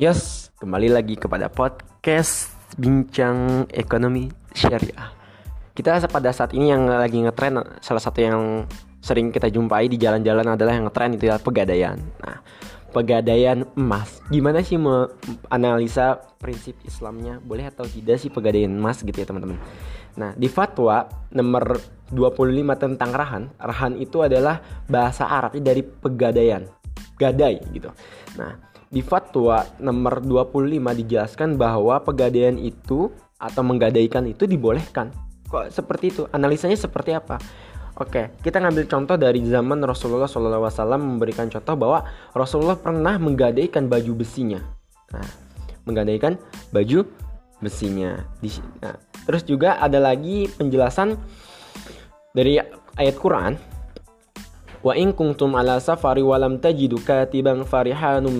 Yes, kembali lagi kepada podcast Bincang Ekonomi Syariah. Kita pada saat ini yang lagi ngetren salah satu yang sering kita jumpai di jalan-jalan adalah yang ngetren itu adalah pegadaian. Nah, pegadaian emas. Gimana sih menganalisa prinsip Islamnya? Boleh atau tidak sih pegadaian emas gitu ya, teman-teman. Nah, di fatwa nomor 25 tentang rahan, rahan itu adalah bahasa Arab dari pegadaian. Gadai gitu. Nah, di fatwa nomor 25 dijelaskan bahwa pegadaian itu atau menggadaikan itu dibolehkan. Kok seperti itu? Analisanya seperti apa? Oke, kita ngambil contoh dari zaman Rasulullah SAW memberikan contoh bahwa Rasulullah pernah menggadaikan baju besinya. Nah, menggadaikan baju besinya. Nah, terus juga ada lagi penjelasan dari ayat Quran Wa in kuntum ala safari walam tajidu katiban farihanum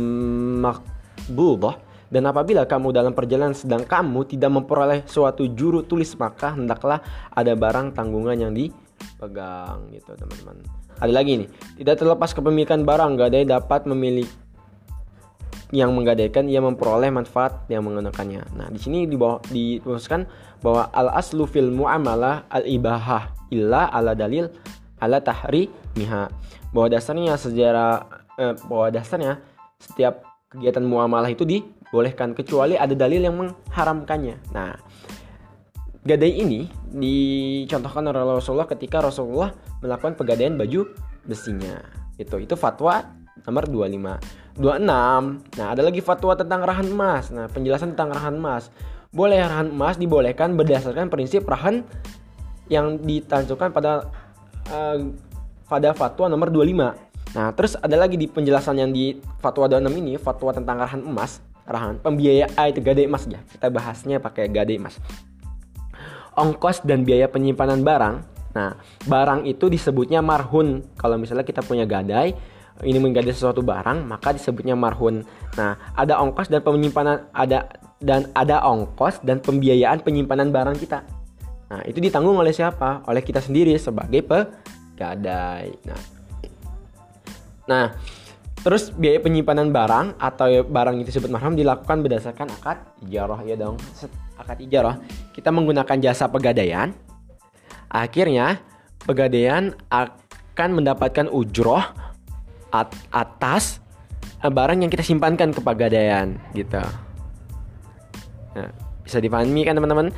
maqbudah dan apabila kamu dalam perjalanan sedang kamu tidak memperoleh suatu juru tulis maka hendaklah ada barang tanggungan yang dipegang gitu teman-teman. Ada lagi nih, tidak terlepas kepemilikan barang gadai dapat memilih yang menggadaikan ia memperoleh manfaat yang menggunakannya. Nah, di sini di bawah dituliskan bahwa al aslu fil muamalah al ibahah illa ala dalil ala tahri miha bahwa dasarnya sejarah eh, bahwa dasarnya setiap kegiatan muamalah itu dibolehkan kecuali ada dalil yang mengharamkannya. Nah, gadai ini dicontohkan oleh Rasulullah ketika Rasulullah melakukan pegadaian baju besinya. Itu itu fatwa nomor 25. 26. Nah, ada lagi fatwa tentang rahan emas. Nah, penjelasan tentang rahan emas. Boleh rahan emas dibolehkan berdasarkan prinsip rahan yang ditansukan pada uh, pada fatwa nomor 25. Nah, terus ada lagi di penjelasan yang di fatwa 26 ini, fatwa tentang arahan emas, arahan pembiayaan ah, itu gade emas ya. Kita bahasnya pakai gade emas. Ongkos dan biaya penyimpanan barang. Nah, barang itu disebutnya marhun. Kalau misalnya kita punya gadai, ini menggadai sesuatu barang, maka disebutnya marhun. Nah, ada ongkos dan penyimpanan ada dan ada ongkos dan pembiayaan penyimpanan barang kita. Nah, itu ditanggung oleh siapa? Oleh kita sendiri sebagai pegadai. Nah, nah terus biaya penyimpanan barang atau barang itu disebut mahram dilakukan berdasarkan akad ijarah ya dong. Akad ijarah kita menggunakan jasa pegadaian. Akhirnya pegadaian akan mendapatkan ujroh at atas eh, barang yang kita simpankan ke pegadaian gitu. Nah, bisa dipahami kan teman-teman?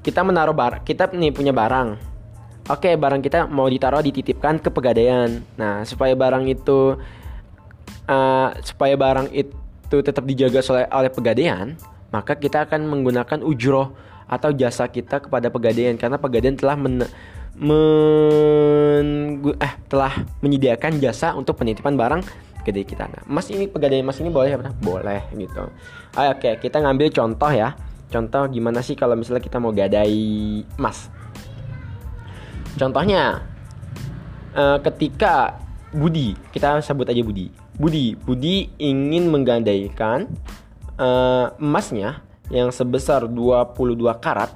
Kita menaruh bar kita nih punya barang oke barang kita mau ditaruh dititipkan ke pegadaian nah supaya barang itu uh, supaya barang itu tetap dijaga oleh oleh pegadaian maka kita akan menggunakan ujroh atau jasa kita kepada pegadaian karena pegadaian telah men, men eh telah menyediakan jasa untuk penitipan barang gede kita. Nah, emas ini pegadaian emas ini boleh apa? Boleh gitu. Oke, kita ngambil contoh ya. Contoh gimana sih kalau misalnya kita mau gadai emas? Contohnya uh, ketika Budi, kita sebut aja Budi. Budi, Budi ingin menggadaikan uh, emasnya yang sebesar 22 karat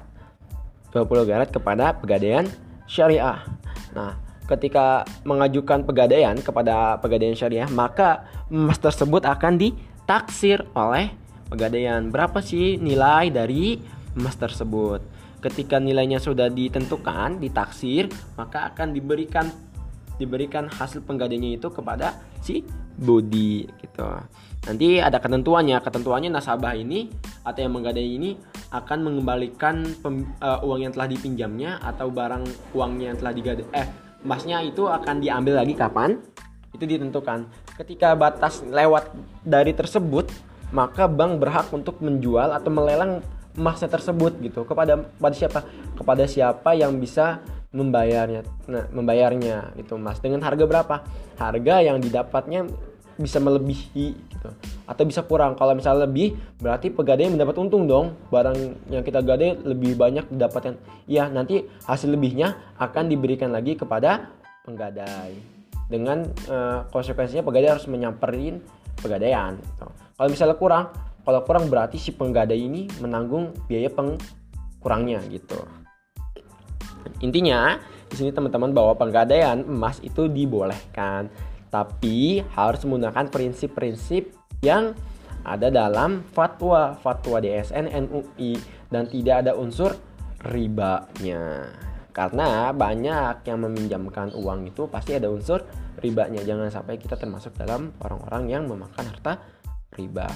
20 karat kepada pegadaian syariah. Nah, ketika mengajukan pegadaian kepada pegadaian syariah, maka emas tersebut akan ditaksir oleh pegadaian. Berapa sih nilai dari emas tersebut? Ketika nilainya sudah ditentukan ditaksir maka akan diberikan diberikan hasil penggadaiannya itu kepada si body gitu. Nanti ada ketentuannya. Ketentuannya nasabah ini atau yang menggadai ini akan mengembalikan pem, uh, uang yang telah dipinjamnya atau barang uangnya yang telah digadai. Eh emasnya itu akan diambil lagi kapan? Itu ditentukan. Ketika batas lewat dari tersebut maka bank berhak untuk menjual atau melelang emasnya tersebut gitu kepada pada siapa? Kepada siapa yang bisa membayarnya nah membayarnya itu emas dengan harga berapa? Harga yang didapatnya bisa melebihi gitu atau bisa kurang. Kalau misalnya lebih berarti pegadaian mendapat untung dong. Barang yang kita gadai lebih banyak dapatkan ya nanti hasil lebihnya akan diberikan lagi kepada penggadai. Dengan uh, konsekuensinya pegadai harus menyamperin pegadaian gitu. Kalau misalnya kurang, kalau kurang berarti si penggadai ini menanggung biaya pengkurangnya gitu. Intinya di sini teman-teman bahwa penggadaian emas itu dibolehkan, tapi harus menggunakan prinsip-prinsip yang ada dalam fatwa fatwa DSN MUI dan tidak ada unsur ribanya karena banyak yang meminjamkan uang itu pasti ada unsur ribanya jangan sampai kita termasuk dalam orang-orang yang memakan harta riba